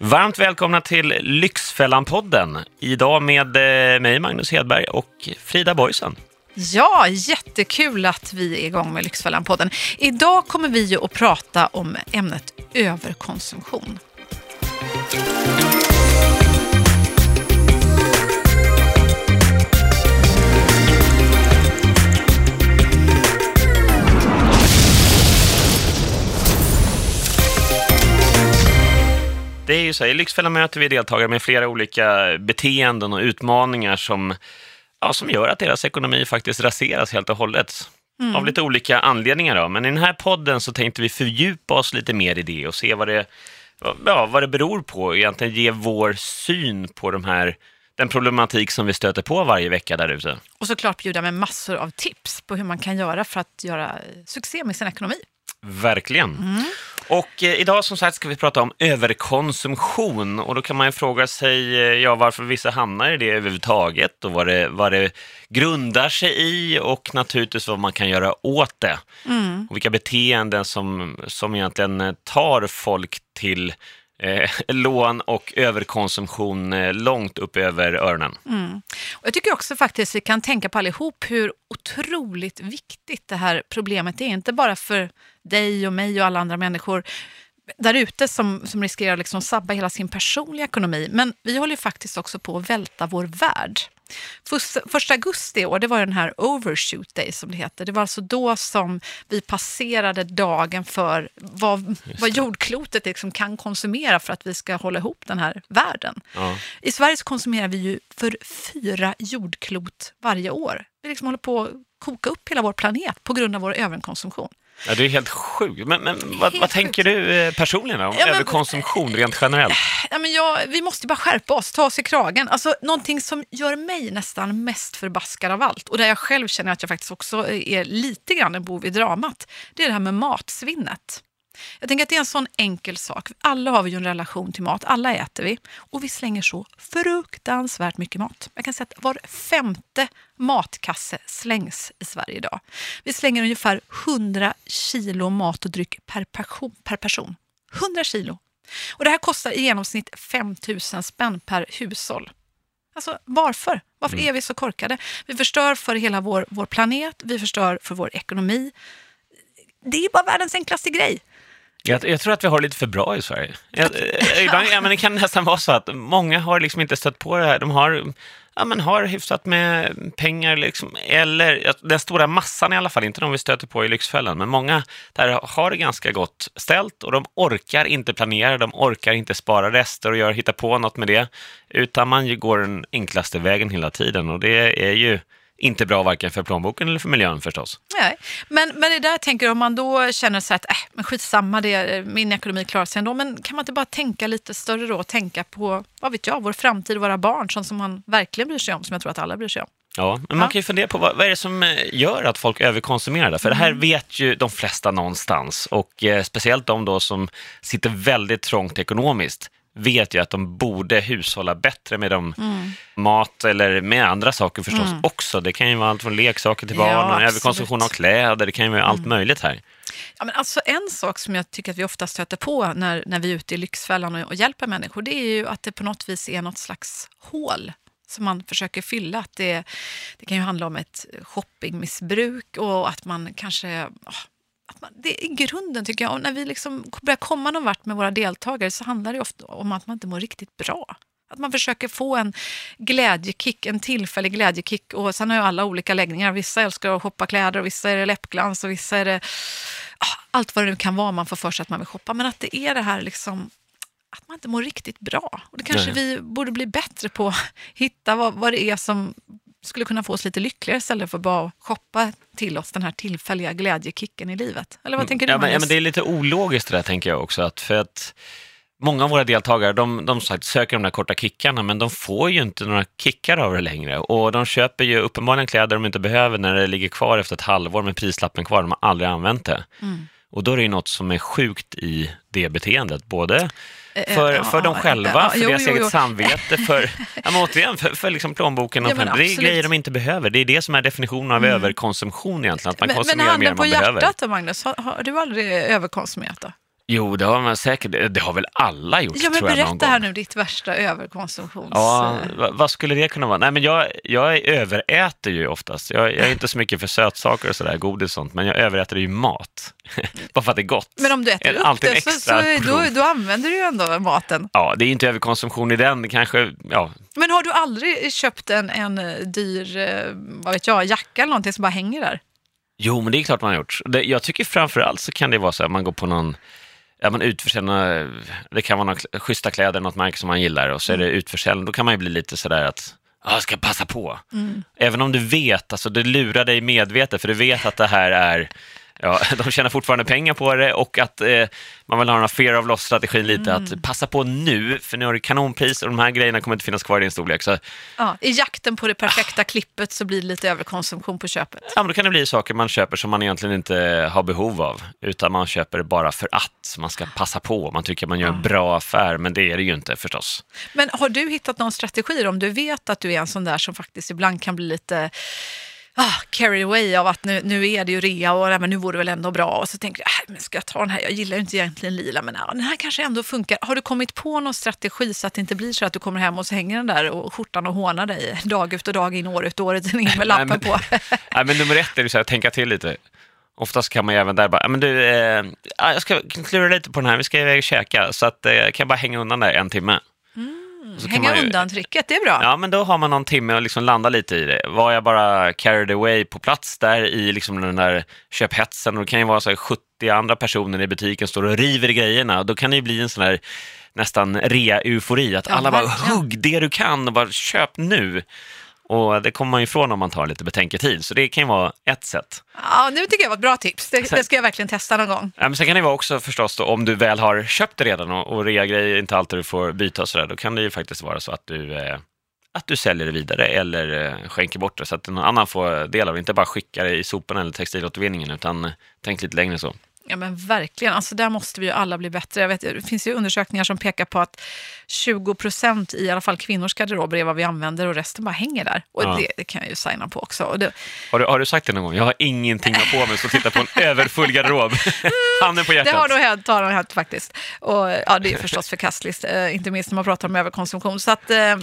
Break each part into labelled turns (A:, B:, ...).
A: Varmt välkomna till Lyxfällan-podden. Idag med eh, mig, Magnus Hedberg, och Frida Boysen.
B: Ja, jättekul att vi är igång med Lyxfällan-podden. Idag kommer vi ju att prata om ämnet överkonsumtion.
A: Det är ju så här, i Lyxfällan möter vi deltagare med flera olika beteenden och utmaningar som, ja, som gör att deras ekonomi faktiskt raseras helt och hållet. Av lite olika anledningar då. Men i den här podden så tänkte vi fördjupa oss lite mer i det och se vad det, ja, vad det beror på. Egentligen ge vår syn på de här, den problematik som vi stöter på varje vecka där ute.
B: Och såklart bjuda med massor av tips på hur man kan göra för att göra succé med sin ekonomi.
A: Verkligen. Och eh, idag som sagt ska vi prata om överkonsumtion och då kan man ju fråga sig eh, ja, varför vissa hamnar i det överhuvudtaget och vad det, vad det grundar sig i och naturligtvis vad man kan göra åt det. Och vilka beteenden som, som egentligen eh, tar folk till eh, lån och överkonsumtion eh, långt upp över öronen. Mm.
B: Och jag tycker också faktiskt vi kan tänka på allihop hur otroligt viktigt det här problemet är. Inte bara för dig och mig och alla andra människor där ute som, som riskerar att liksom sabba hela sin personliga ekonomi. Men vi håller ju faktiskt också på att välta vår värld. Första, augusti i år, det var den här overshoot day som det heter. Det var alltså då som vi passerade dagen för vad, vad jordklotet liksom kan konsumera för att vi ska hålla ihop den här världen.
A: Ja.
B: I Sverige så konsumerar vi ju för fyra jordklot varje år. Vi liksom håller på att koka upp hela vår planet på grund av vår överkonsumtion.
A: Ja, det är helt sjukt. Men, men vad, vad tänker du eh, personligen om
B: Ja, men-
A: överkonsumtion rent generellt?
B: Ja, men jag, vi måste bara skärpa oss, ta oss i kragen. Alltså, någonting som gör mig nästan mest förbaskad av allt och där jag själv känner att jag faktiskt också är lite grann en bov i dramat, det är det här med matsvinnet. Jag tänker att det är en sån enkel sak. Alla har vi ju en relation till mat, alla äter vi och vi slänger så fruktansvärt mycket mat. Jag kan säga att var femte matkasse slängs i Sverige idag. Vi slänger ungefär 100 kilo mat och dryck per person. Per person. 100 kilo. Och det här kostar i genomsnitt 5 000 spänn per hushåll. Alltså varför? Varför är vi så korkade? Vi förstör för hela vår, vår planet, vi förstör för vår ekonomi. Det är bara världens enklaste grej.
A: Jag, jag tror att vi har det lite för bra i Sverige. Jag, eh, ibland, ja, men det kan nästan vara så att många har liksom inte stött på det här. De har, ja, men har hyfsat med pengar, liksom, eller den stora massan i alla fall, inte de vi stöter på i Lyxfällan, men många där har det ganska gott ställt och de orkar inte planera, de orkar inte spara rester och göra, hitta på något med det, utan man går den enklaste vägen hela tiden och det är ju inte bra varken för plånboken eller för miljön förstås.
B: Nej. Men, men det där tänker jag, om man då känner så att äh, men skitsamma, det, min ekonomi klarar sig ändå. Men kan man inte bara tänka lite större då och tänka på, vad vet jag, vår framtid och våra barn, sånt som man verkligen bryr sig om, som jag tror att alla bryr sig om.
A: Ja, men man kan ju fundera på vad, vad är det som eh, gör att folk överkonsumerar det? För det här vet ju de flesta någonstans och eh, speciellt de då som sitter väldigt trångt ekonomiskt vet ju att de borde hushålla bättre med dem, mat eller med andra saker förstås också. Det kan ju vara allt från leksaker till
B: Ja,
A: barn
B: absolut.
A: överkonsumtion av kläder, det kan ju vara allt möjligt här.
B: Ja, men alltså en sak som jag tycker att vi ofta stöter på när, när vi är ute i Lyxfällan och, och hjälper människor, det är ju att det på något vis är något slags hål som man försöker fylla. Att det, det kan ju handla om ett shoppingmissbruk och att man kanske... Att man, det I grunden tycker jag, och när vi liksom börjar komma någon vart med våra deltagare så handlar det ofta om att man inte mår riktigt bra. Att man försöker få en glädjekick, en tillfällig glädjekick. Och sen har ju alla olika läggningar. Vissa älskar att shoppa kläder och vissa är det läppglans och vissa är det allt vad det nu kan vara man får för sig att man vill shoppa. Men att det är det här liksom att man inte mår riktigt bra. Och det kanske
A: Nej.
B: vi borde bli bättre på. Hitta vad, vad det är som skulle kunna få oss lite lyckligare istället för bara att shoppa till oss den här tillfälliga glädjekicken i livet. Eller vad tänker du
A: Ja, men, ja, men det är lite ologiskt det där tänker jag också. Att för att många av våra deltagare, de, de sagt, söker de där korta kickarna, men de får ju inte några kickar av det längre. Och de köper ju uppenbarligen kläder de inte behöver när det ligger kvar efter ett halvår med prislappen kvar. De har aldrig använt det.
B: Mm.
A: Och då är det ju något som är sjukt i det beteendet, både för,
B: ja,
A: för dem själva,
B: ja,
A: för
B: jo,
A: deras
B: jo,
A: eget
B: jo.
A: samvete, för, ja, men återigen, för, för liksom plånboken. Och
B: Ja, men
A: det är grejer de inte behöver. Det är det som är definitionen av överkonsumtion egentligen, att man
B: Men, men
A: konsumerar mer
B: handen
A: än
B: på
A: man behöver.
B: hjärtat då, Magnus, har, har du aldrig överkonsumerat då?
A: Jo, det har man säkert. Det- har väl alla gjort,
B: Ja, men
A: tror jag,
B: berätta här nu ditt värsta överkonsumtions...
A: Ja, va- vad skulle det kunna vara? Nej, men jag, jag överäter ju oftast. Jag, jag är inte så mycket för sötsaker och sådär, godis och sånt, men jag överäter ju mat. Bara för att det är gott.
B: Men om du äter upp det så,
A: extra
B: så då, då använder du ju ändå maten.
A: Ja, det är inte överkonsumtion i den, kanske, ja.
B: Men har du aldrig köpt en, en eh, dyr, eh, vad vet jag, jacka eller någonting som bara hänger där?
A: Jo, men det är klart man har gjort. Jag tycker framför allt så kan det vara så att man går på någon, ja, man utförsäljning, det kan vara några schyssta kläder, något märke som man gillar och så är det utförsäljning, då kan man ju bli lite sådär att "Ja, jag ska passa på. Även om du vet, alltså du lurar dig medvetet, för du vet att det här är, ja, de tjänar fortfarande pengar på det och att eh, man vill ha den här fear of loss-strategin lite, att passa på nu, för nu har du kanonpris och de här grejerna kommer inte finnas kvar i din storlek. Så
B: Ja, I jakten på det perfekta klippet så blir det lite överkonsumtion på köpet.
A: Ja, men då kan det bli saker man köper som man egentligen inte har behov av, utan man köper det bara för att man ska passa på. Man tycker man gör en bra affär, men det är det ju inte förstås.
B: Men har du hittat någon strategi om du vet att du är en sån där som faktiskt ibland kan bli lite ah, carried away av att nu, nu är det ju rea och nej, men nu vore det väl ändå bra. Och så tänker jag, äh, men ska jag ta den här? Jag gillar ju inte egentligen lila, men ja, den här kanske ändå funkar. Har du kommit på någon strategi så att det inte blir så att du kommer hem och så hänger den där och skjortan och hånar dig dag efter dag in, år ut och år in med lappen
A: men-
B: på?
A: Nej, men nummer ett är ju så här, tänka till lite. Oftast kan man ju även där bara, "Ja, men du, eh, ja, jag ska klura lite på den här, vi ska iväg och käka, så att, eh, kan jag bara hänga undan där en timme. Kan
B: Hänga
A: ju-
B: undan tricket, det är bra.
A: Ja, men då har man någon timme och liksom landa lite i det. Var jag bara carried away på plats där i liksom den där köphetsen och det kan ju vara så här 70 andra personer i butiken står och river i grejerna och då kan det ju bli en sån här nästan rea-eufori, att
B: Ja,
A: alla bara
B: verkligen.
A: hugg det du kan och bara köp nu. Och det kommer man ifrån om man tar lite betänketid, så det kan ju vara ett sätt.
B: Ja, nu tycker jag var ett bra tips. Det, det ska jag verkligen testa någon gång.
A: Ja, men sen kan det vara också förstås då, om du väl har köpt det redan och, och rea-grejer är inte alltid du får byta och sådär, då kan det ju faktiskt vara så att du, eh, att du säljer det vidare eller eh, skänker bort det så att någon annan får del av det, inte bara skickar det i soporna eller textilåtervinningen, utan tänk lite längre så.
B: Ja men verkligen, alltså där måste vi ju alla bli bättre. Jag vet, det finns ju undersökningar som pekar på att 20 procent i alla fall kvinnors garderober är vad vi använder och resten bara hänger där. Och
A: Ja.
B: det, det kan jag ju signa på också. Det,
A: Har du, har du sagt det någon gång? Jag har ingenting att på mig, så titta på en överfull garderob. Handen på
B: det
A: hjärtat.
B: har nog hänt, har nog hänt faktiskt. Och ja, det är förstås förkastligt, eh, inte minst när man pratar om överkonsumtion. Så att, eh,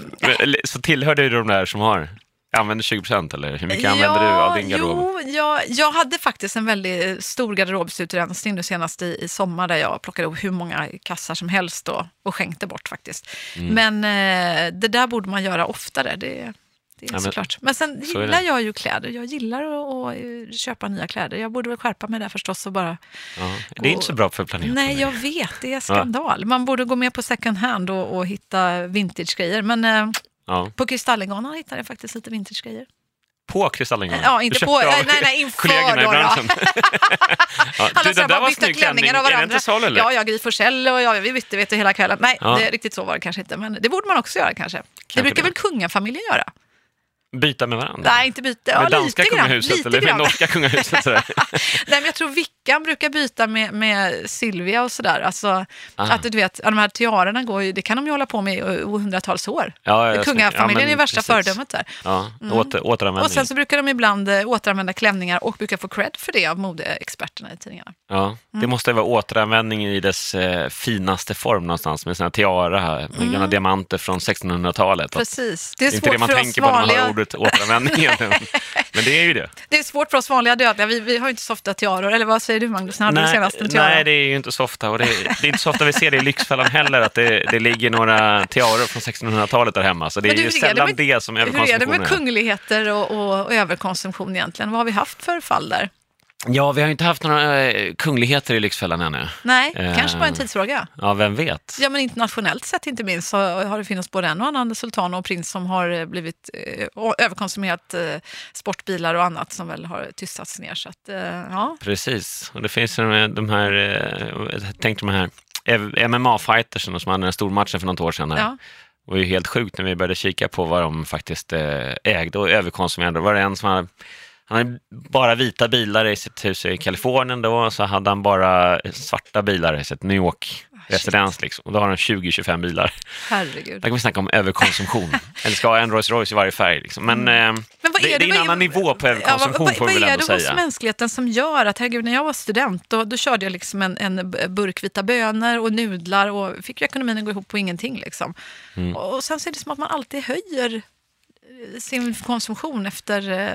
A: Så tillhör du de där som har, använder 20 procent eller hur mycket använder du av din garderob?
B: Jo, jag, jag hade faktiskt en väldigt stor garderobsutrensning nu senast i, i sommar där jag plockade upp hur många kassar som helst och, och skänkte bort faktiskt.
A: Mm.
B: Men eh, det där borde man göra oftare. Det, det är
A: men
B: såklart. Men sen
A: så
B: gillar jag ju kläder. Jag gillar att, att eh, köpa nya kläder. Jag borde väl skärpa mig där förstås och bara...
A: Ja, det är inte så bra för planeten.
B: Nej, jag vet. Det är skandal. Man borde gå med på second hand och, och hitta vintage-grejer. Men eh,
A: Ja.
B: på Kristallengalan hittade jag faktiskt lite vintage-grejer.
A: På Kristallengalan?
B: Ja, inte på- nej, nej, inför då, då.
A: ja,
B: Alla
A: du,
B: så
A: den
B: bara
A: där var snygg klänning.
B: av
A: Är den
B: varandra.
A: till salu eller?
B: Ja, jag Gry Forssell och jag, vi bytte vet du, hela kvällen. Nej,
A: Ja.
B: det, riktigt så var det kanske inte. Men det borde man också göra kanske. det brukar
A: det.
B: väl kungafamiljen göra?
A: Byta med varandra?
B: Nej, inte byta. Ja,
A: med danska
B: lite
A: kungahuset
B: lite
A: eller med norska kungahuset?
B: Nej, men jag tror Vickan brukar byta med, med Silvia och sådär. Alltså,
A: Ah.
B: att du vet, de här tiarerna går ju, det kan de ju hålla på med i i hundratals år.
A: Ja,
B: Kungafamiljen
A: ja,
B: är värsta
A: precis.
B: föredömet där.
A: Ja, åter, återanvändning.
B: Och sen så brukar de ibland eh, återanvända klänningar och brukar få cred för det av modeexperterna i tidningarna.
A: ja,
B: Mm.
A: det måste vara återanvändning i dess eh, finaste form någonstans med här tiara med gamla diamanter från 1600-talet. Att-
B: Mm. Precis. Det är,
A: Det är
B: svårt
A: det man
B: för oss vanliga...
A: hör ordet återanvändning egentligen. Men det är ju det.
B: Det är svårt för oss vanliga dödliga. Vi, vi har ju inte så ofta tiaror. Eller vad säger du Magnus? När hade du senast en tiara?
A: nej, det är ju inte så ofta. Och det, är, det är inte så ofta vi ser det i Lyxfällan heller, att det, det ligger några tiaror från 1600-talet där hemma. Så det är ju
B: är det
A: sällan
B: med-
A: det som
B: Hur är det
A: överkonsumtion
B: med kungligheter och, och, och överkonsumtion egentligen? Vad har vi haft för fall där?
A: Ja, vi har ju inte haft några eh, kungligheter i Lyxfällan ännu.
B: Nej,
A: Eh.
B: kanske bara en tidsfråga.
A: Ja, vem vet?
B: Ja, men internationellt sett inte minst så har det funnits både en och annan sultan och prins som har eh, blivit eh, överkonsumerat eh, sportbilar och annat som väl har tystats ner. Så att, eh, ja.
A: Precis, och det finns ju de här, eh, tänk de här MMA-fightersarna som hade den stormatchen för något år sedan. Här.
B: Ja.
A: Det var ju helt sjukt när vi började kika på vad de faktiskt ägde och överkonsumerade. Var det en som hade, han hade bara vita bilar i sitt hus i Kalifornien då, och så hade han bara svarta bilar i sitt New York-residens. Liksom. Och då har han 20-25 bilar.
B: Herregud.
A: Där kan vi snacka om överkonsumtion. Eller ska ha en Rolls Royce i varje färg. Liksom. Men,
B: Mm.
A: eh,
B: Men vad
A: det, det är en
B: vad
A: annan nivå på överkonsumtion
B: vad,
A: får vi
B: vad
A: väl
B: är det hos
A: säga.
B: mänskligheten som gör att, herregud, när jag var student, då, då körde jag liksom en, en burk vita bönor och nudlar och fick ju ekonomin att gå ihop på ingenting. Liksom.
A: Mm.
B: Och, sen så är det som att man alltid höjer sin konsumtion efter eh,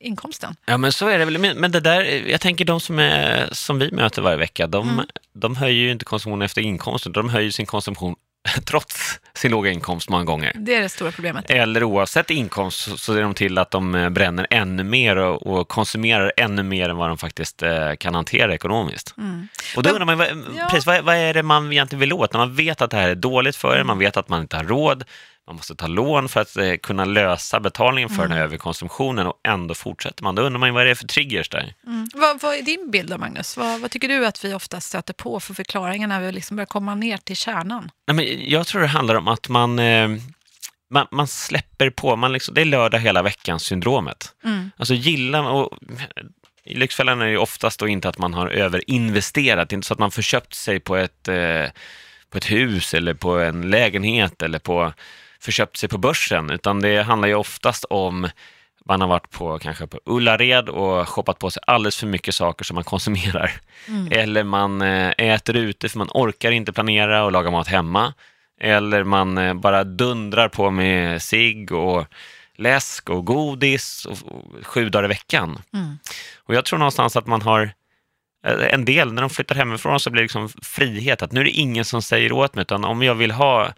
B: inkomsten.
A: Ja, men så är det väl. Men det där, jag tänker de som, är, som vi möter varje vecka, de,
B: Mm.
A: de höjer ju inte konsumtionen efter inkomsten, de höjer sin konsumtion trots sin låga inkomst många gånger.
B: Det är det stora problemet.
A: Eller oavsett inkomst så- ser de till att de eh, bränner ännu mer och, konsumerar ännu mer än vad de faktiskt eh, kan hantera ekonomiskt.
B: Mm.
A: Och då undrar man, vad,
B: Ja.
A: precis, vad, vad är det man egentligen vill åt? När man vet att det här är dåligt för en, man vet att man inte har råd, man måste ta lån för att eh, kunna lösa betalningen för den här överkonsumtionen och ändå fortsätter man. Då undrar man ju vad det är för triggers där?
B: Mm. Vad, vad är din bild då, Magnus? Vad, vad tycker du att vi ofta stöter på för förklaringar när vi liksom börjar komma ner till kärnan?
A: Nej, men jag tror det handlar om att man, eh, man, man släpper på, man liksom, det är lördag hela veckan-syndromet.
B: Mm.
A: Alltså gillar och i Lyxfällan är det ju oftast då inte att man har överinvesterat, inte så att man förköpt sig på ett, eh, på ett hus eller på en lägenhet eller på förköpt sig på börsen, utan det handlar ju oftast om man har varit på kanske på Ullared och shoppat på sig alldeles för mycket saker som man konsumerar. Eller man eh, äter ute för man orkar inte planera och laga mat hemma. Eller man eh, bara dundrar på med cigg och läsk och godis och, och sju dagar i veckan.
B: Mm.
A: Och jag tror någonstans att man har eh, en del, när de flyttar hemifrån så blir det liksom frihet, att nu är det ingen som säger åt mig, utan om jag vill ha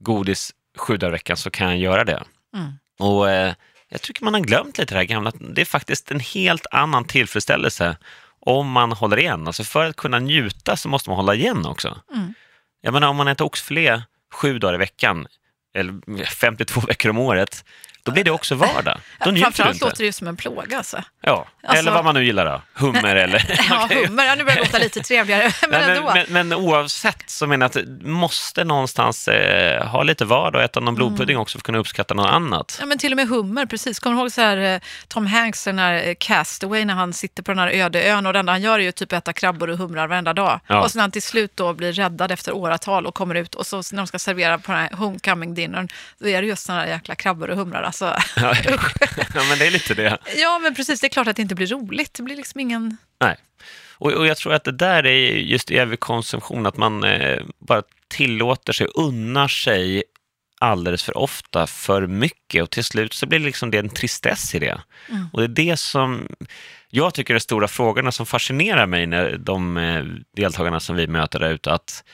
A: godis sju dagar i veckan så kan jag göra det.
B: Mm.
A: Och eh, jag tycker man har glömt lite det här gamla, det är faktiskt en helt annan tillfredsställelse om man håller igen. Alltså för att kunna njuta så måste man hålla igen också.
B: Mm.
A: Jag menar om man äter oxfilé sju dagar i veckan, eller 52 veckor om året, då blir det också vardag. Då njuter du
B: Framförallt
A: inte.
B: låter det ju som en plåga. Alltså.
A: Ja,
B: Alltså-
A: eller vad man nu gillar då. Hummer eller...
B: Ja, hummer, ja, nu börjar det låta lite trevligare, men
A: Nej,
B: ändå.
A: men, men, men oavsett så menar jag att du måste någonstans eh, ha lite vardag och äta någon blodpudding också för att kunna uppskatta något annat.
B: Ja, men till och med hummer, precis. Kommer du ihåg så här, eh, Tom Hanks, den här eh, Castaway, när han sitter på den här öde ön och det enda han gör är ju typ äta krabbor och humrar varenda dag.
A: Ja.
B: Och sen när han till slut då blir räddad efter åratal och kommer ut och så när de ska servera på den här homecoming dinnern, då är det just sådana jäkla krabbor och humrar. Alltså,
A: Ja, ja, men det är lite det.
B: ja, men precis, det är klart att det inte blir roligt. Det blir liksom ingen...
A: Nej. Och, och jag tror att det där är just överkonsumtion, att man eh, bara tillåter sig, unnar sig alldeles för ofta för mycket och till slut så blir det liksom det en tristess i det.
B: Mm.
A: Och det är det som jag tycker är de stora frågorna som fascinerar mig när de eh, deltagarna som vi möter där ute, att,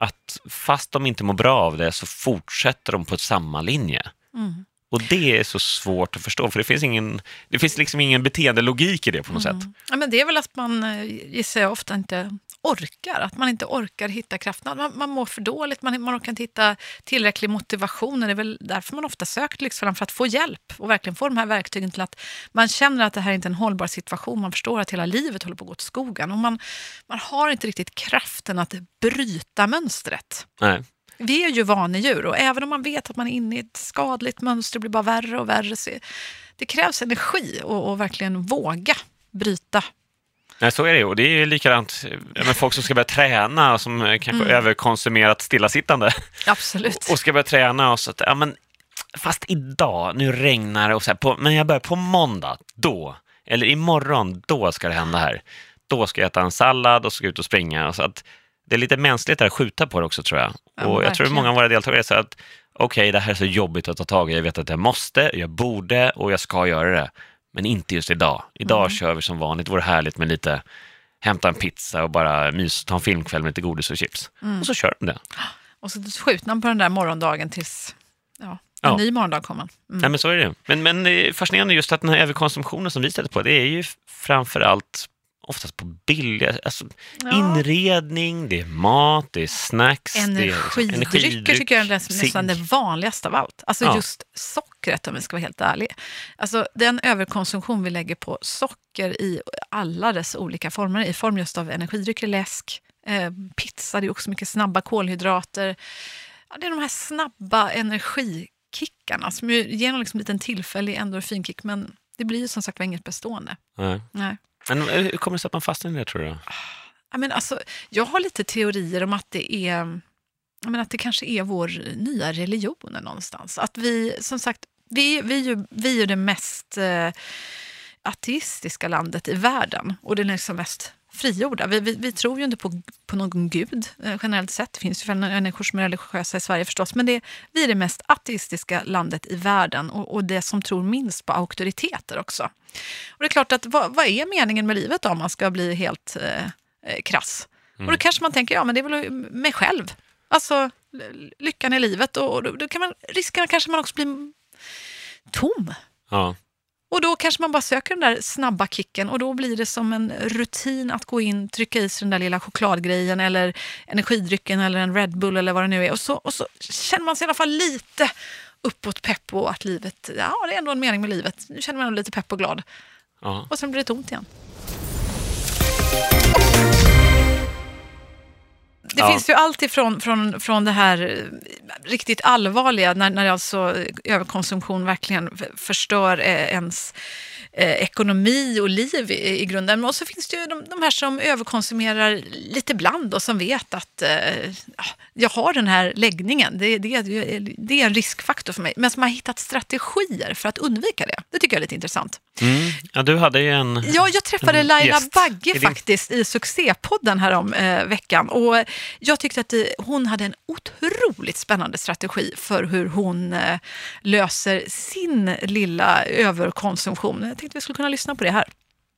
A: att fast de inte mår bra av det så fortsätter de på samma linje.
B: Mm.
A: Och det är så svårt att förstå, för det finns, ingen, det finns liksom ingen beteendelogik i det på något sätt.
B: Ja, men det är väl att man, eh, gissar jag, ofta inte orkar. Att man inte orkar hitta kraften. Man, man mår för dåligt, man, man orkar inte hitta tillräcklig motivation. Det är väl därför man ofta sökt Lyxfällan, för att få hjälp och verkligen få de här verktygen till att man känner att det här är inte är en hållbar situation. Man förstår att hela livet håller på att gå åt skogen. Och man, man har inte riktigt kraften att bryta mönstret.
A: Nej.
B: Vi är ju vanedjur och även om man vet att man är inne i ett skadligt mönster, det blir bara värre och värre. Så det krävs energi och, och verkligen våga bryta.
A: Nej, så är det ju. Och det är likadant med folk som ska börja träna och som eh, kanske
B: Mm.
A: överkonsumerat stillasittande
B: Absolut.
A: och ska börja träna och så att, ja men fast idag, nu regnar det och så här, på, men jag börjar på måndag, då, eller imorgon, då ska det hända här. Då ska jag äta en sallad och ska ut och springa. Så att det är lite mänskligt att skjuta på det också tror jag.
B: Ja,
A: och jag tror att många av våra deltagare så att okej, det här är så jobbigt att ta tag i. Jag vet att jag måste, jag borde och jag ska göra det. Men inte just idag. Idag
B: Mm.
A: kör vi som vanligt. Det vore härligt med lite hämta en pizza och bara mys, ta en filmkväll med lite godis och chips.
B: Mm.
A: Och så kör de det.
B: Och så skjuter man på den där morgondagen tills ja, en
A: Ja.
B: ny morgondag kommer. Mm.
A: Nej, men så är det. Men, men fascinerande just att den här överkonsumtionen som vi stöter på, det är ju framför allt oftast på billiga, alltså
B: Ja.
A: inredning, det är mat, det är snacks,
B: Energidrycker
A: det är liksom
B: tycker jag är nästan det vanligaste av allt. Alltså
A: Ja.
B: just sockret om vi ska vara helt ärliga. Alltså den överkonsumtion vi lägger på socker i alla dess olika former, i form just av energidrycker, läsk, eh, pizza, det är också mycket snabba kolhydrater. Ja, det är de här snabba energikickarna som ger en liksom liten tillfällig endorfinkick men Det blir ju som sagt inget bestående.
A: Nej.
B: Nej.
A: Men eh, hur kommer det sig att man fastnar i det tror du? då?
B: Ja, men alltså, jag har lite teorier om att det är jag menar, att det kanske är vår nya religion någonstans. Att vi, som sagt, vi, vi, är, ju, vi är ju det mest eh, ateistiska landet i världen och det är liksom mest frigjorda. Vi, vi, vi tror ju inte på, på någon gud eh, generellt sett. Det finns ju människor som är religiösa i Sverige förstås, men det, vi är det mest ateistiska landet i världen och, och det som tror minst på auktoriteter också. Och det är klart att vad, vad är meningen med livet då, om man ska bli helt eh, eh, krass? Och då kanske man tänker, ja men det är väl mig själv. Alltså lyckan i livet och, och då, då kan man, riskerar kanske man också bli tom.
A: Ja.
B: Och då kanske man bara söker den där snabba kicken och då blir det som en rutin att gå in, trycka i sig den där lilla chokladgrejen eller energidrycken eller en Red Bull eller vad det nu är. Och så, och så känner man sig i alla fall lite uppåt pepp och att livet, ja det är ändå en mening med livet. Nu känner man sig lite pepp och glad.
A: ja.
B: Och sen blir det tomt igen. Det
A: Ja.
B: finns ju allt ifrån från, från det här eh, riktigt allvarliga, när, när alltså överkonsumtion verkligen förstör eh, ens eh, ekonomi och liv i, i grunden. Men så finns det ju de, de här som överkonsumerar lite bland och som vet att eh, ja, jag har den här läggningen. Det, det, det är en riskfaktor för mig. Men som har hittat strategier för att undvika det. Det tycker jag är lite intressant.
A: Mm. ja, du hade ju en...
B: Ja, jag träffade Laila
A: gäst
B: Bagge faktiskt i succépodden här om eh, veckan. Och jag tyckte att det, hon hade en otroligt spännande strategi för hur hon eh, löser sin lilla överkonsumtion. Tänkte vi skulle kunna lyssna på det här.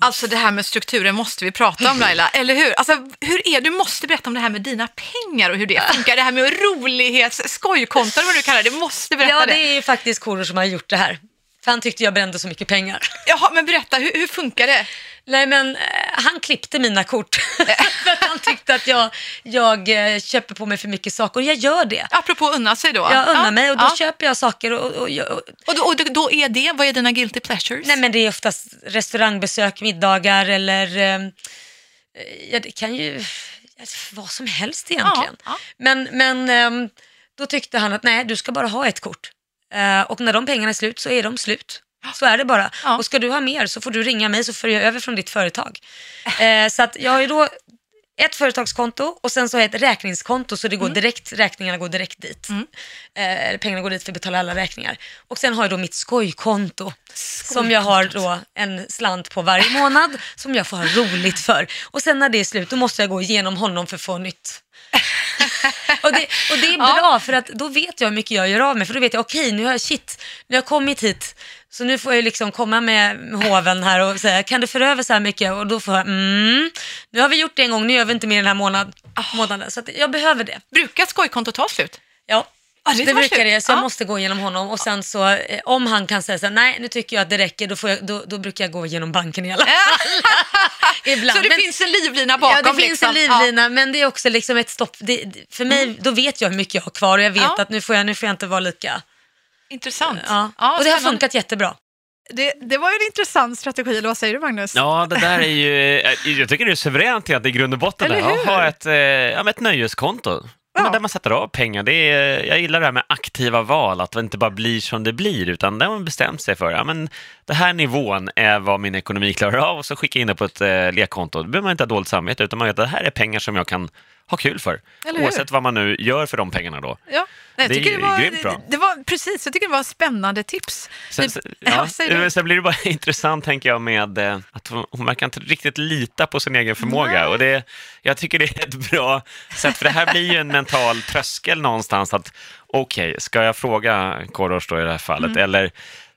B: Alltså det här med strukturen måste vi prata om Laila, eller hur? Alltså, hur är Du måste berätta om det här med dina pengar och hur det funkar. Det här med rolighets, skojkonton, vad du kallar det. Du måste berätta
C: Ja,
B: det.
C: det är ju faktiskt Korosh som har gjort det här. För han tyckte jag brände så mycket pengar.
B: Jaha, men berätta, hur, hur funkar det?
C: Nej, men eh, han klippte mina kort. för att han tyckte att jag, jag eh, köper på mig för mycket saker. Och jag gör det.
B: Apropå unna sig då.
C: Jag unnar
B: Ja,
C: mig och då
B: ja.
C: köper jag saker. Och, och, och,
B: Och då, och då- är det, vad är dina guilty pleasures?
C: nej, men det är oftast restaurangbesök, middagar eller... Eh, ja, det kan ju... Vad som helst egentligen.
B: Ja.
C: Men, men ehm, då tyckte han att nej, du ska bara ha ett kort. Och när de pengarna är slut så är de slut. Så är det bara.
B: Ja.
C: Och ska du ha mer så får du ringa mig så för jag över från ditt företag. Eh, så att jag har ju då ett företagskonto och sen så har jag ett räkningskonto så det går direkt, räkningarna går direkt dit. Eh, eller pengarna går dit för att betala alla räkningar. Och sen har jag då mitt skojkonto som jag har då en slant på varje månad som jag får ha roligt för. Och sen när det är slut då måste jag gå igenom honom för att få nytt. och, det, och det är bra för att då vet jag hur mycket jag gör av mig. För då vet jag, okej nu har jag shit, nu har jag kommit hit. Så nu får jag liksom komma med hoven här och säga, kan du föra över så här mycket? Och då får jag, mm, nu har vi gjort det en gång, nu gör vi inte mer den här månad, månaden. Så jag behöver det.
B: Brukar skojkontot ta slut?
C: Ja.
B: Ja, det
C: det brukar det, så jag
B: Ja.
C: måste gå igenom honom och sen så eh, om han kan säga så här, nej nu tycker jag att det räcker, då, jag, då, då brukar jag gå igenom banken i alla fall. Ibland.
B: Så det
C: Men-
B: finns en livlina bakom?
C: Ja, det finns
B: liksom.
C: en livlina, men det är också liksom ett stopp. Det, för mig, då vet jag hur mycket jag har kvar och jag vet att nu får, jag, nu får jag inte vara lika...
B: Intressant.
C: Ja.
B: Ja,
C: och det har funkat jättebra.
B: Det, det var ju en intressant strategi, eller vad säger du Magnus?
A: Ja, det där är ju... eh, Jag tycker det är suveränt att i grund och botten att ha ett, eh, ja, ett nöjeskonto. Ja. Där man sätter av pengar. Det är, jag gillar det här med aktiva val, att det inte bara blir som det blir, utan där man bestämt sig för, ja men det här nivån är vad min ekonomi klarar av och så skicka in det på ett eh, lekkonto. Då behöver man inte ha dåligt samvete, utan man vet att det här är pengar som jag kan ha kul för. Oavsett vad man nu gör för de pengarna då.
B: Ja. Nej,
A: Det är
B: det, var,
A: grymt bra.
B: det, var precis, jag tycker det var spännande tips.
A: Sen, sen,
B: ja,
A: ja, sen blir det bara intressant, tänker jag, med eh, att hon, hon verkar inte riktigt lita på sin egen förmåga. Och det, jag tycker det är ett bra sätt, för det här blir ju en mental tröskel någonstans. att Okej, ska jag fråga Korosh då i det här fallet,
B: Mm.
A: eller,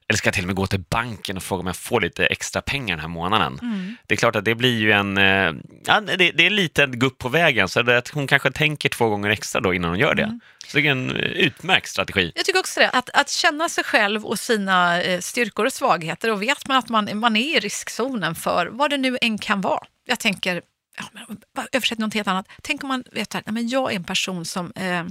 A: eller ska jag till och med gå till banken och fråga om jag får lite extra pengar den här månaden?
B: Mm.
A: Det är klart att det blir ju en, eh, ja, det, det är lite en gupp på vägen, så att hon kanske tänker två gånger extra då innan hon gör det.
B: Mm.
A: Så det är en eh, utmärkt strategi.
B: Jag tycker också det, att, att känna sig själv och sina eh, styrkor och svagheter och vet man att man, man är i riskzonen för vad det nu än kan vara. Jag tänker, ja, men, översätt något helt annat. Tänk om man vet att jag är en person som eh,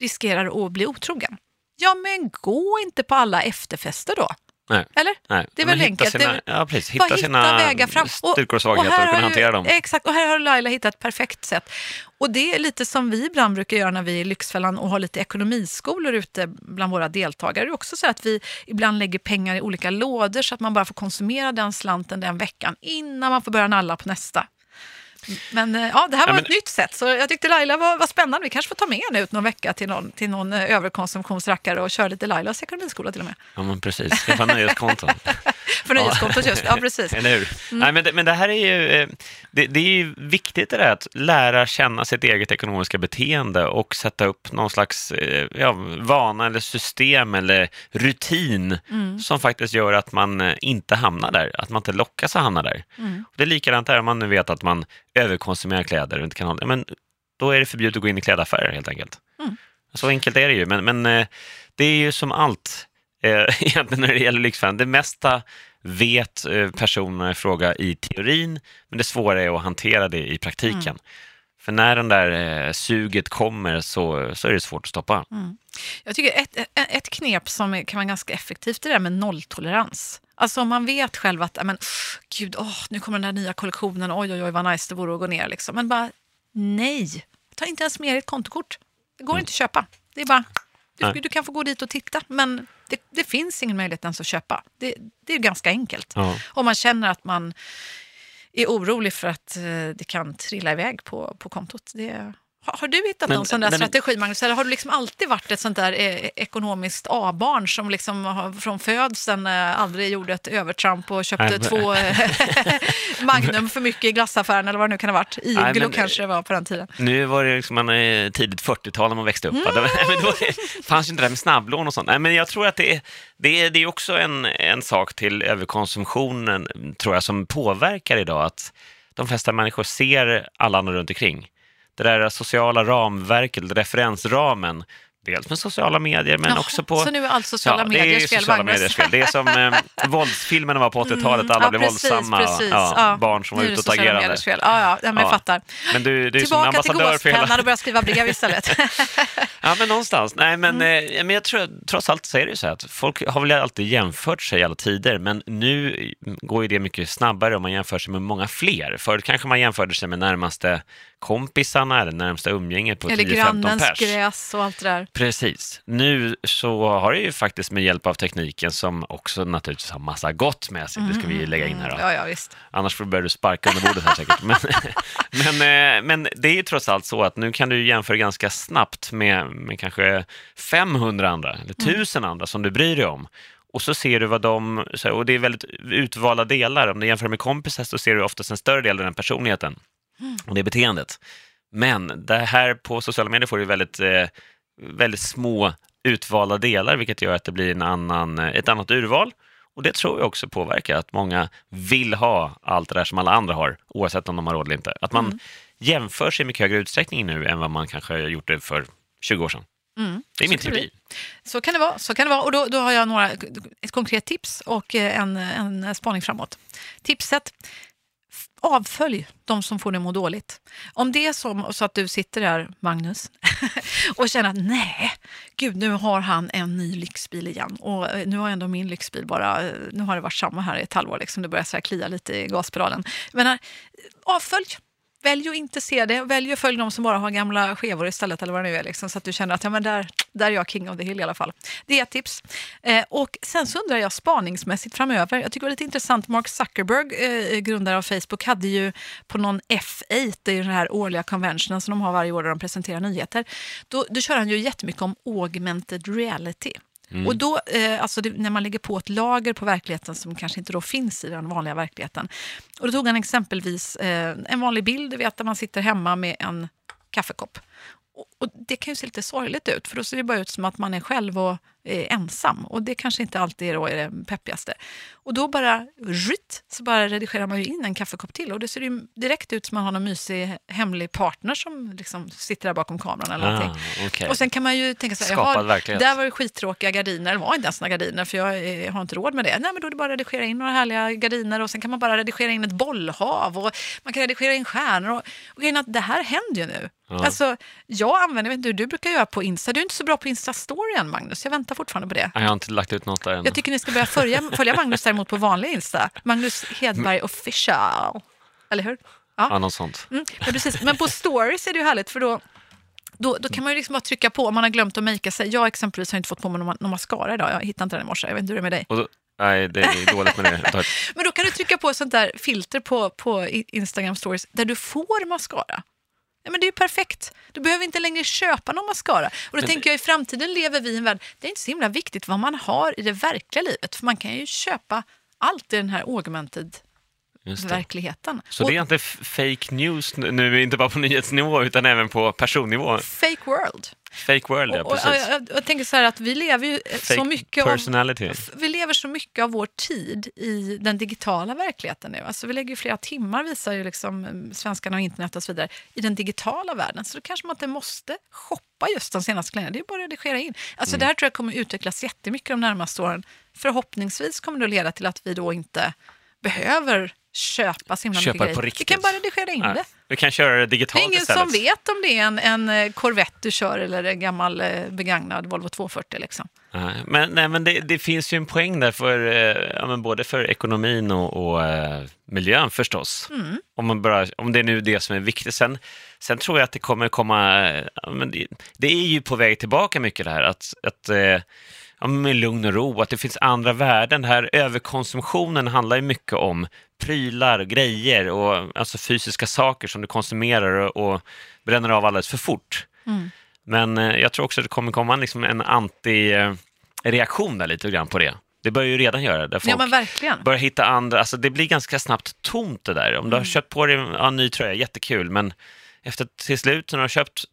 B: riskerar att bli otrogen. Ja, men gå inte på alla efterfester då.
A: Nej.
B: Eller?
A: Nej.
B: Det är väl
A: hitta
B: enkelt.
A: Sina, ja, precis.
B: Bara
A: Hitta sina
B: vägar fram.
A: styrkor och svagheter och,
B: här
A: kunna
B: har
A: hantera dem.
B: Exakt, och här har Laila hittat ett perfekt sätt. Och det är lite som vi ibland brukar göra när vi är i Lyxfällan och har lite ekonomiskolor ute bland våra deltagare. Det är också så att vi ibland lägger pengar i olika lådor så att man bara får konsumera den slanten den veckan innan man får börja nalla på nästa. Men eh, ja, det här
A: Ja,
B: var
A: men-
B: ett nytt sätt, så jag tyckte Laila var, var spännande. Vi kanske får ta med henne ut någon vecka till någon, till någon eh, överkonsumtionsrackare och köra lite Lailas ekonomiskola till och med.
A: Ja, men precis. Skaffa nöjeskonton.
B: För nöjeskontot just, ja precis.
A: Eller hur? Nej, men, det, men det här är ju, eh, det, det är ju viktigt det där att lära känna sitt eget ekonomiska beteende och sätta upp någon slags ja, vana eller system eller rutin som faktiskt gör att man inte hamnar där, att man inte lockas att hamna där. Det är likadant där om man nu vet att man överkonsumerar kläder och inte kan hålla, men då är det förbjudet att gå in i klädaffärer helt enkelt. Så enkelt är det ju, men, men eh, det är ju som allt eh, egentligen när det gäller Lyxfällan. Det mesta vet eh, personerna i fråga i teorin, men det svåra är att hantera det i praktiken. För när den där suget kommer så, så är det svårt att stoppa.
B: Jag tycker ett, ett- knep som kan vara ganska effektivt är det där med nolltolerans. Alltså om man vet själv att, men, gud, åh, nu kommer den där nya kollektionen, oj, oj, oj, vad nice det vore att gå ner. Liksom. Men bara, nej, ta inte ens med ett kontokort. Det går inte att köpa. Det är bara, du, du kan få gå dit och titta, men det, det finns ingen möjlighet ens att köpa. Det, det är ganska enkelt.
A: Ja.
B: Om man känner att man är orolig för att eh, det kan trilla iväg på, på kontot. Det, har, har du hittat
A: Men-
B: någon sån där
A: men-
B: strategi, Magnus? Eller har du liksom alltid varit ett sånt där eh, ekonomiskt A-barn som liksom har, från födseln eh, aldrig gjorde ett övertramp och köpte
A: Nej,
B: två eh, Magnum för mycket i glassaffären eller vad det nu kan ha varit? Iglo kanske det var på den tiden.
A: Nu var det liksom man är tidigt 40-tal när man växte upp.
B: Mm.
A: Det, men då fanns ju inte det där med snabblån och sånt. Nej, men jag tror att det är, det är, det är också en, en sak till överkonsumtionen, tror jag, som påverkar idag. Att de flesta människor ser alla andra runt omkring. Det där sociala ramverket, referensramen, dels med sociala medier men
B: Jaha,
A: också på...
B: så nu är allt sociala
A: ju
B: mediers fel,
A: sociala fel. Det är som eh, våldsfilmerna var på 80-talet, alla
B: ja,
A: blev
B: precis,
A: våldsamma.
B: precis.
A: Ja,
B: Ja,
A: Barn som var
B: fel. Ja, ja, ja, men jag
A: Ja.
B: fattar.
A: Men du, du är som
B: Tillbaka till
A: ambassadör för hela...
B: gåspennan och börja skriva brev istället.
A: Ja, men någonstans. Nej, men,
B: Mm.
A: eh, men jag tror trots allt så är det ju så att folk har väl alltid jämfört sig i alla tider, men nu går ju det mycket snabbare om man jämför sig med många fler. Förut kanske man jämförde sig med närmaste kompisarna eller närmsta umgänget på
B: Eller
A: 10-15
B: grannens
A: pers.
B: gräs och allt det där.
A: Precis. Nu så har det ju faktiskt med hjälp av tekniken som också naturligtvis har massa gott med sig, det ska vi lägga in här då.
B: Ja, ja, visst.
A: Annars får du sparka under bordet här säkert. Men, men, eh, men det är ju trots allt så att nu kan du jämföra ganska snabbt med, med kanske 500 andra eller 1000 andra som du bryr dig om. Och så ser du vad de, och det är väldigt utvalda delar. Om du jämför med kompisar så ser du oftast en större del av den personligheten och det beteendet. Men det här på sociala medier får du väldigt, eh, väldigt små utvalda delar, vilket gör att det blir en annan, ett annat urval. Och det tror jag också påverkar att många vill ha allt det där som alla andra har, oavsett om de har råd eller inte. Att man jämför sig i mycket högre utsträckning nu än vad man kanske har gjort det för 20 år sedan. Det är min teori.
B: Så kan det vara. Så kan det vara. Och då, då har jag några, ett konkret tips och eh, en, en spaning framåt. Tipset. Avfölj de som får dig att må dåligt. Om det är som, så att du sitter där, Magnus, och känner att nej, gud nu har han en ny lyxbil igen. Och eh, nu har ändå min lyxbil bara, eh, nu har det varit samma här i ett halvår, liksom, det börjar så här klia lite i gaspedalen. Jag menar, eh, avfölj. Välj att inte se det. Välj att följa de som bara har gamla skevor istället eller vad det nu är. Liksom, så att du känner att ja, men där, där är jag king of the hill i alla fall. Det är ett tips. Eh, och sen så undrar jag spaningsmässigt framöver. Jag tycker det var lite intressant. Mark Zuckerberg, eh, grundare av Facebook, hade ju på någon F8, det är den här årliga conventionen som de har varje år där de presenterar nyheter. Då, då kör han ju jättemycket om augmented reality. Mm. Och då, eh, alltså det, när man lägger på ett lager på verkligheten som kanske inte då finns i den vanliga verkligheten. Och då tog han exempelvis eh, en vanlig bild, du vet, där man sitter hemma med en kaffekopp. Och, och det kan ju se lite sorgligt ut, för då ser det bara ut som att man är själv och är ensam. Och det kanske inte alltid är, det peppigaste. Och då bara, rytt, så bara redigerar man ju in en kaffekopp till. Och det ser ju direkt ut som att man har någon mysig hemlig partner som liksom sitter där bakom kameran eller någonting.
A: Ah, okej.
B: Och sen kan man ju tänka så här,
A: Skapad
B: jaha,
A: verklighet.
B: där var det skittråkiga gardiner, det var inte ens några gardiner för jag eh, har inte råd med det. Nej men då är det bara att redigera in några härliga gardiner och sen kan man bara redigera in ett bollhav och man kan redigera in stjärnor. Och, och grejen att det här händer ju nu. Alltså, jag använder, jag vet inte hur du brukar göra på Insta. Du är inte så bra på Insta-story än, Magnus. Jag väntar fortfarande på det.
A: Jag har inte lagt ut något där än.
B: Jag tycker ni ska börja följa, följa Magnus däremot på vanlig Insta. Magnus Hedberg official. Eller hur?
A: Ja, något sånt.
B: Mm, men, precis. men på stories är det ju härligt för då, då, då kan man ju liksom bara trycka på om man har glömt att makea sig. Jag exempelvis har inte fått på mig någon, någon mascara idag. Jag hittade inte den i morse. Jag vet inte hur det är med dig.
A: Då, nej, det är dåligt med det.
B: Men då kan du trycka på sånt där filter på, på Instagram stories där du får mascara. Ja, men det är ju perfekt. Du behöver inte längre köpa någon mascara. Och då tänker jag i framtiden lever vi i en värld, det är inte så himla viktigt vad man har i det verkliga livet. För man kan ju köpa allt i den här augmented. Verkligheten.
A: Så
B: Och
A: det är inte fake news nu- inte bara på nyhetsnivå utan även på personnivå.
B: fake world.
A: Fake world, ja
B: Och, och,
A: precis.
B: jag, jag tänker så här att vi lever ju eh, så
A: Fake
B: mycket av,
A: personality.
B: vi lever så mycket av vår tid i den digitala verkligheten nu. Alltså vi lägger ju flera timmar, visar ju liksom eh, svenskarna och internet och så vidare, i den digitala världen. Så då kanske man inte måste shoppa just de senaste kläderna. Det är bara att redigera in. Alltså
A: Mm.
B: Det här tror jag kommer utvecklas jättemycket de närmaste åren. Förhoppningsvis kommer det att leda till att vi då inte behöver köpa så himla
A: Köpa
B: mycket grejer.
A: riktigt.
B: kan bara redigera in
A: Nej,
B: det.
A: Vi kan köra det
B: Det är
A: digitalt
B: ingen
A: istället.
B: som vet om det är en, en eh, Corvette du kör eller en gammal eh, begagnad Volvo 240. Liksom.
A: Nej, men, nej, men det, det finns ju en poäng där för eh, ja, både för ekonomin och, och eh, miljön förstås.
B: Mm.
A: Om, man bara, om det är nu det som är viktigt. Sen, sen tror jag att det kommer komma... eh, Ja, men det, det är ju på väg tillbaka mycket det här att, att eh, ja, med lugn och ro, att det finns andra värden. Den här överkonsumtionen handlar ju mycket om prylar, grejer och alltså fysiska saker som du konsumerar och, och bränner av alldeles för fort.
B: Mm.
A: Men eh, jag tror också att det kommer komma liksom en anti-reaktion där lite grann på det. Det börjar ju redan göra det. Folk
B: Ja
A: börjar hitta andra, alltså det blir ganska snabbt tomt det där. Om du har köpt på dig ja, en ny tröja, jättekul, men efter till slut när du har köpt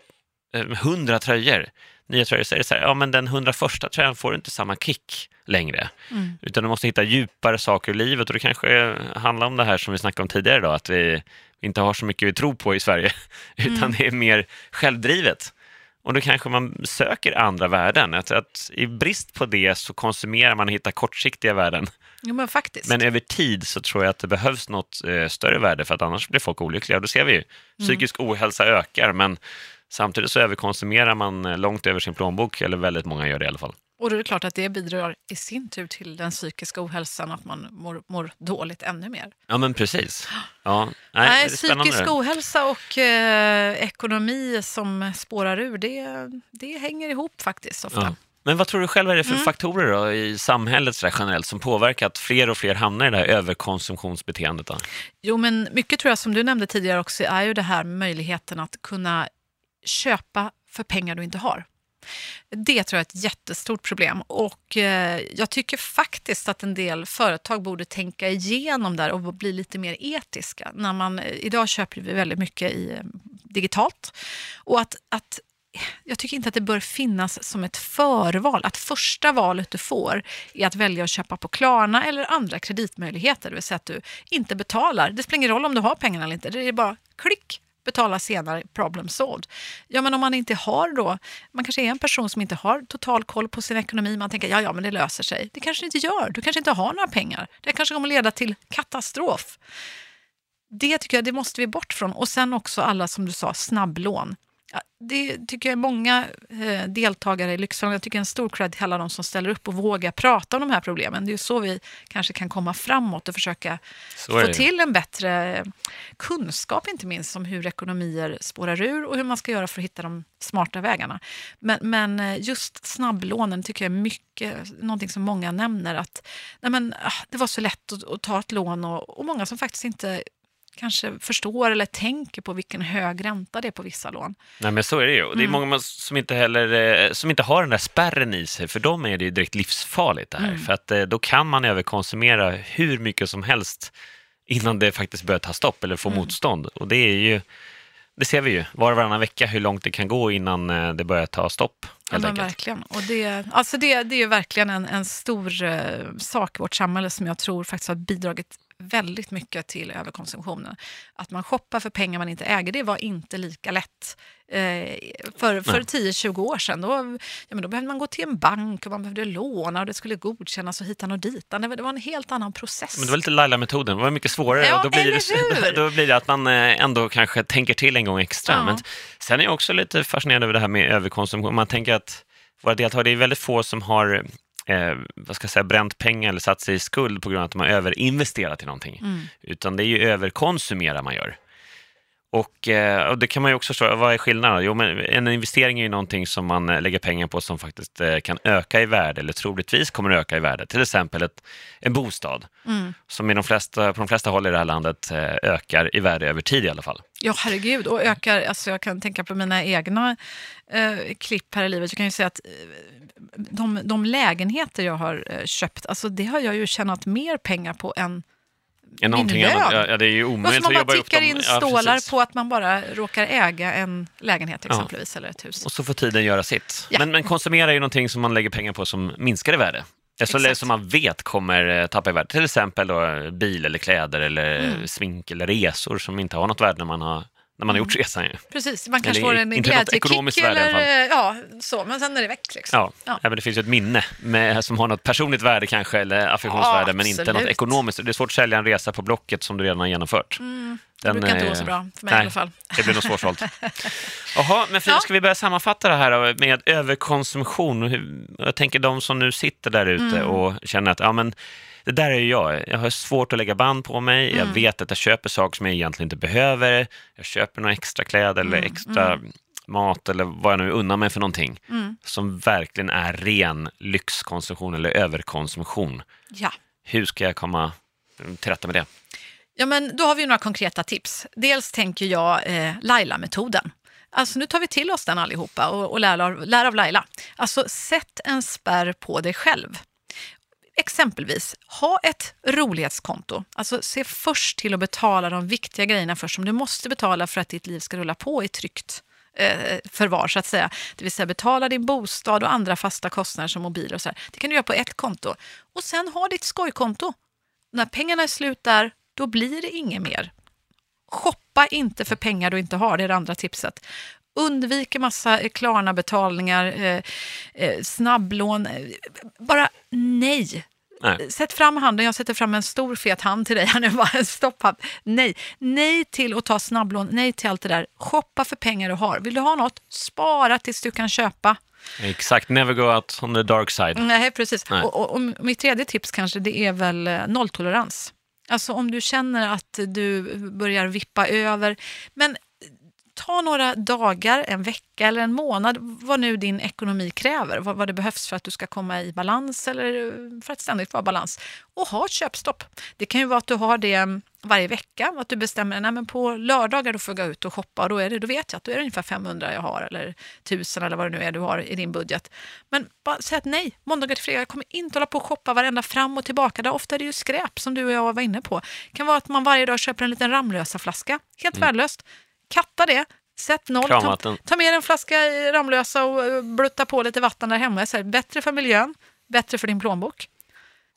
A: eh, hundra tröjor, nya tröjor, så är det så här, ja men den hundraförsta tröjan får du inte samma kick längre.
B: Mm.
A: Utan du måste hitta djupare saker i livet och det kanske handlar om det här som vi snackade om tidigare idag, att vi inte har så mycket vi tror på i Sverige, utan det är mer självdrivet. Och då kanske man söker andra värden. Att, att I brist på det så konsumerar man och hittar kortsiktiga värden.
B: Jo men faktiskt.
A: Men över tid så tror jag att det behövs något eh, större värde för att annars blir folk olyckliga. Och då ser vi ju, psykisk ohälsa ökar men samtidigt så överkonsumerar man eh, långt över sin plånbok, eller väldigt många gör det i alla fall.
B: Och då är det klart att det bidrar i sin tur till den psykiska ohälsan, att man mår, mår dåligt ännu mer.
A: Ja men precis. Ja, nej,
B: Nej, psykisk ohälsa och eh, ekonomi som spårar ur, det, det hänger ihop faktiskt ofta.
A: Ja. Men vad tror du själv är det för
B: Mm.
A: faktorer då, i samhället så generellt som påverkar att fler och fler hamnar i det här överkonsumtionsbeteendet? Då?
B: Jo, men mycket tror jag som du nämnde tidigare också är ju det här möjligheten att kunna köpa för pengar du inte har. Det tror jag är ett jättestort problem och eh, jag tycker faktiskt att en del företag borde tänka igenom där och bli lite mer etiska. När man, eh, idag köper vi väldigt mycket i, eh, digitalt och att, att jag tycker inte att det bör finnas som ett förval, att första valet du får är att välja att köpa på Klarna eller andra kreditmöjligheter, det vill säga att du inte betalar. Det spelar ingen roll om du har pengarna eller inte, det är bara klick, betala senare, problem solved. Ja, men om man inte har då, man kanske är en person som inte har total koll på sin ekonomi, man tänker ja, ja, men det löser sig. Det kanske det inte gör, du kanske inte har några pengar. Det kanske kommer leda till katastrof. Det tycker jag det måste vi bort från. Och sen också alla, som du sa, snabblån. Det tycker jag är många eh, deltagare i Lyxfällan. Jag tycker en stor cred till alla de som ställer upp och vågar prata om de här problemen. Det är ju så vi kanske kan komma framåt och försöka få till en bättre eh, kunskap, inte minst om hur ekonomier spårar ur och hur man ska göra för att hitta de smarta vägarna. Men, men eh, just snabblånen tycker jag är mycket, någonting som många nämner, att nej men, ah, det var så lätt att, att ta ett lån och, och många som faktiskt inte kanske förstår eller tänker på vilken hög ränta det är på vissa lån.
A: Nej men så är det ju. Och Det är
B: Mm.
A: många som inte heller eh, som inte har den där spärren i sig. För dem är det ju direkt livsfarligt det här.
B: Mm.
A: För att eh, då kan man överkonsumera hur mycket som helst innan det faktiskt börjar ta stopp eller få
B: Mm.
A: motstånd. Och det är ju, det ser vi ju var och varannan vecka hur långt det kan gå innan eh, det börjar ta stopp.
B: Ja, men
A: enkelt.
B: verkligen. Och det, alltså det, det är ju verkligen en, en stor eh, sak i vårt samhälle som jag tror faktiskt har bidragit väldigt mycket till överkonsumtionen. Att man shoppar för pengar man inte äger, det var inte lika lätt eh, för, för 10-20 år sedan. Då, ja, men då behövde man gå till en bank och man behövde låna och det skulle godkännas och hitan och ditan. Det var, det var en helt annan process.
A: Men det var lite Laila-metoden, det var mycket svårare.
B: Ja,
A: och då, blir det, då blir det att man eh, ändå kanske tänker till en gång extra.
B: Ja.
A: Men sen är jag också lite fascinerad över det här med överkonsumtion. Man tänker att våra deltagare, det är väldigt få som har eh, vad ska jag säga, bränt pengar eller satt sig i skuld på grund av att de har överinvesterat i någonting.
B: Mm.
A: Utan det är ju överkonsumera man gör. Och, eh, och det kan man ju också förstå, vad är skillnaden? Jo, men en investering är ju någonting som man eh, lägger pengar på som faktiskt eh, kan öka i värde eller troligtvis kommer att öka i värde. Till exempel ett, en bostad
B: Mm.
A: som i de flesta, på de flesta håll i det här landet ökar i värde över tid i alla fall.
B: Ja, herregud. Och ökar, alltså jag kan tänka på mina egna eh, klipp här i livet. Jag kan ju säga att de, de lägenheter jag har köpt, alltså det har jag ju tjänat mer pengar på än
A: Ja, någonting
B: lön.
A: annat. Ja, ja, det är ju omöjligt
B: man
A: att
B: bara
A: jobba upp
B: tickar in
A: Ja,
B: stålar
A: precis.
B: på att man bara råkar äga en lägenhet
A: Ja.
B: exempelvis, eller ett hus.
A: Och så får tiden göra sitt.
B: Ja.
A: Men, men konsumera är ju någonting som man lägger pengar på som minskar i värde. Alltså som man vet kommer eh, tappa i värde. Till exempel då, eh, bil eller kläder eller
B: Mm.
A: smink eller resor som inte har något värde när man har, när man har gjort resan. ju.
B: Precis, man kanske
A: Eller
B: får en glädjekick eller eh, ja, så, men sen är det väck. Liksom.
A: Ja,
B: Ja.
A: Även det finns ju ett minne med, som har något personligt värde kanske, eller affektionsvärde,
B: Ja,
A: men inte något ekonomiskt. Det är svårt att sälja en resa på Blocket som du redan har genomfört.
B: Det brukar inte
A: eh,
B: gå så bra, för mig
A: nej,
B: i alla fall.
A: Det blir nog svårsålt. Jaha, men Frida,
B: Ja.
A: ska vi börja sammanfatta det här med överkonsumtion? Jag tänker de som nu sitter där ute
B: Mm.
A: och känner att ja, men, det där är ju jag. Jag har svårt att lägga band på mig. Jag
B: Mm.
A: vet att jag köper saker som jag egentligen inte behöver. Jag köper några extra kläder eller
B: Mm,
A: extra mat eller vad jag nu unnar mig för någonting
B: Mm.
A: som verkligen är ren lyxkonsumtion eller överkonsumtion.
B: Ja.
A: Hur ska jag komma till rätta med det?
B: Ja, men då har vi några konkreta tips. Dels tänker jag eh, Laila-metoden. Alltså nu tar vi till oss den allihopa och, och lär, av, lär av Laila. Alltså sätt en spärr på dig själv. Exempelvis, ha ett rolighetskonto. Alltså se först till att betala de viktiga grejerna först som du måste betala för att ditt liv ska rulla på i tryggt eh, förvar så att säga. Det vill säga betala din bostad och andra fasta kostnader som mobiler och så här. Det kan du göra på ett konto. Och sen ha ditt skojkonto. När pengarna är slut där, då blir det inget mer. Shoppa inte för pengar du inte har, det är det andra tipset. Undvik en massa eh, Klarna-betalningar, eh, eh, snabblån. Bara nej.
A: Nej.
B: Sätt fram handen, jag sätter fram en stor fet hand till dig här nu, bara stopp. Nej, nej till att ta snabblån, nej till allt det där. Shoppa för pengar du har. Vill du ha något, spara tills du kan köpa.
A: Exakt, never go out on the dark side.
B: Nej, precis.
A: Nej.
B: Och, och, och mitt tredje tips kanske det är väl nolltolerans. Alltså om du känner att du börjar vippa över. Men ta några dagar, en vecka eller en månad, vad nu din ekonomi kräver, vad, vad det behövs för att du ska komma i balans eller för att ständigt vara i balans. Och ha ett köpstopp. Det kan ju vara att du har det mm, varje vecka, att du bestämmer nej men på lördagar då får jag gå ut och shoppa och då, är det, då vet jag att då är det ungefär 500 jag har eller 1000 eller vad det nu är du har i din budget. Men bara säg att nej, måndagar till fredag, jag kommer inte hålla på och shoppa varenda fram och tillbaka. Där ofta är det ju skräp som du och jag var inne på. Det kan vara att man varje dag köper en liten Ramlösa flaska, helt värdelöst. Katta det, sätt noll, ta, ta med en flaska i Ramlösa och eh, blutta på lite vatten där hemma. Så här, bättre för miljön, bättre för din plånbok.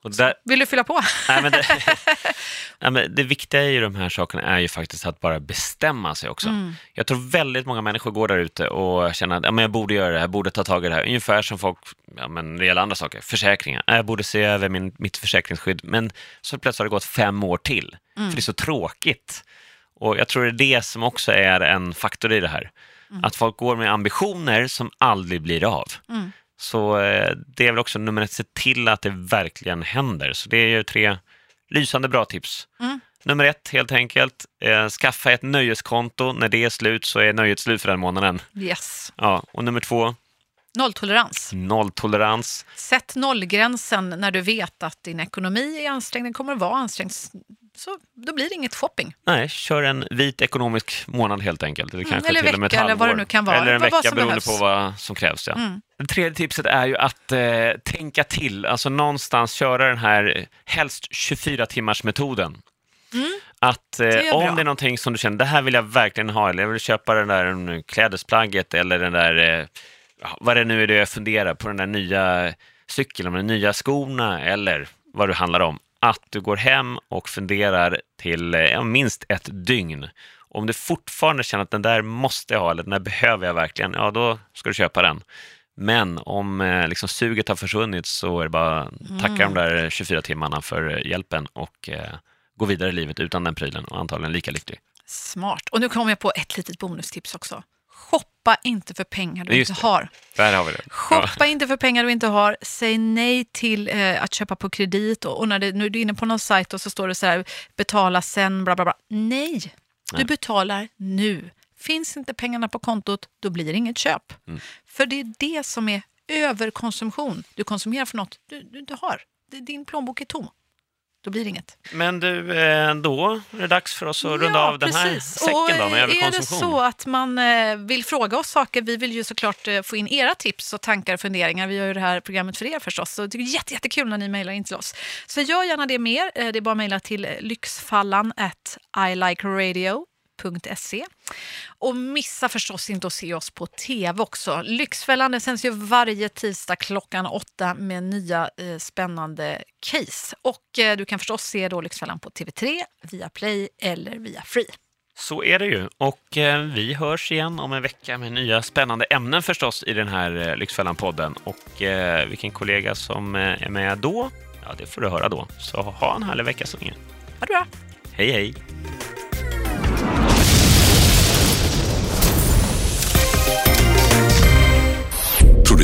A: Där,
B: Vill du fylla på?
A: nej, men det, nej, men det viktiga i de här sakerna är ju faktiskt att bara bestämma sig också.
B: Mm.
A: Jag tror väldigt många människor går där ute och känner att ja, men jag borde göra det här, borde ta tag i det här. Ungefär som folk, ja, men när det gäller andra saker, försäkringar. Jag borde se över min, mitt försäkringsskydd, men så plötsligt har det gått fem år till.
B: Mm.
A: För det är så tråkigt. Och jag tror det är det som också är en faktor i det här.
B: Mm.
A: Att folk går med ambitioner som aldrig blir av.
B: Mm.
A: Så eh, det är väl också nummer ett, se till att det verkligen händer. Så det är ju tre lysande bra tips.
B: Mm.
A: Nummer ett, helt enkelt, eh, skaffa ett nöjeskonto. När det är slut så är nöjet slut för den månaden.
B: Yes.
A: Ja, och nummer två,
B: Nolltolerans.
A: nolltolerans.
B: Sätt nollgränsen när du vet att din ekonomi är ansträngd, den kommer att vara ansträngd. Så då blir det inget shopping.
A: Nej, kör en vit ekonomisk månad helt enkelt. Eller kanske
B: eller
A: till och med ett
B: vecka, eller vad det
A: halvår.
B: nu kan vara.
A: Eller en vecka beroende
B: behövs.
A: på vad som krävs. Ja.
B: Mm.
A: Det tredje tipset är ju att eh, tänka till, alltså någonstans köra den här eh, helst 24 timmars metoden. Att eh,
B: är
A: om det är någonting som du känner, det här vill jag verkligen ha, eller jag vill köpa den där mm, klädesplagget eller den där, eh, vad det nu är det jag funderar på, den där nya cykeln, de nya skorna eller vad det handlar om. Att du går hem och funderar till eh, minst ett dygn. Om du fortfarande känner att den där måste jag ha, eller den där behöver jag verkligen, ja då ska du köpa den. Men om eh, liksom, suget har försvunnit så är det bara tacka de där 24 timmarna för hjälpen och eh, gå vidare i livet utan den prylen och antagligen lika lycklig.
B: Smart. Och nu kommer jag på ett litet bonustips också. Shoppa inte för pengar du
A: Just
B: inte
A: det.
B: har.
A: Där har vi det.
B: Shoppa inte för pengar du inte har. Säg nej till eh, att köpa på kredit. Och, och när det, nu är du inne på någon sajt och så står det så här, betala sen, bla bla bla. Nej, du
A: Nej.
B: betalar nu. Finns inte pengarna på kontot, då blir det inget köp.
A: Mm.
B: För det är det som är överkonsumtion. Du konsumerar för något du, du inte har. Din plånbok är tom. Då blir det inget.
A: Men du, eh, då är det dags för oss att runda av den här säcken
B: och
A: då med
B: Är det
A: överkonsumtion.
B: så att man eh, vill fråga oss saker, vi vill ju såklart eh, få in era tips och tankar och funderingar. Vi gör ju det här programmet för er förstås. Så det är jätte, jättekul när ni mejlar in till oss. Så gör gärna det mer. Det är bara att mejla till lyxfallan at ilikeradio.se. Och missa förstås inte att se oss på tv också. Lyxfällan sänds ju varje tisdag klockan åtta med nya eh, spännande case. Och eh, du kan förstås se då Lyxfällan på TV3, via Play eller via Free.
A: Så är det ju. Och eh, vi hörs igen om en vecka med nya spännande ämnen förstås i den här eh, Lyxfällan-podden. Och eh, vilken kollega som är med då, ja det får du höra då. Så ha en härlig vecka så länge.
B: Ha det bra!
A: Hej hej!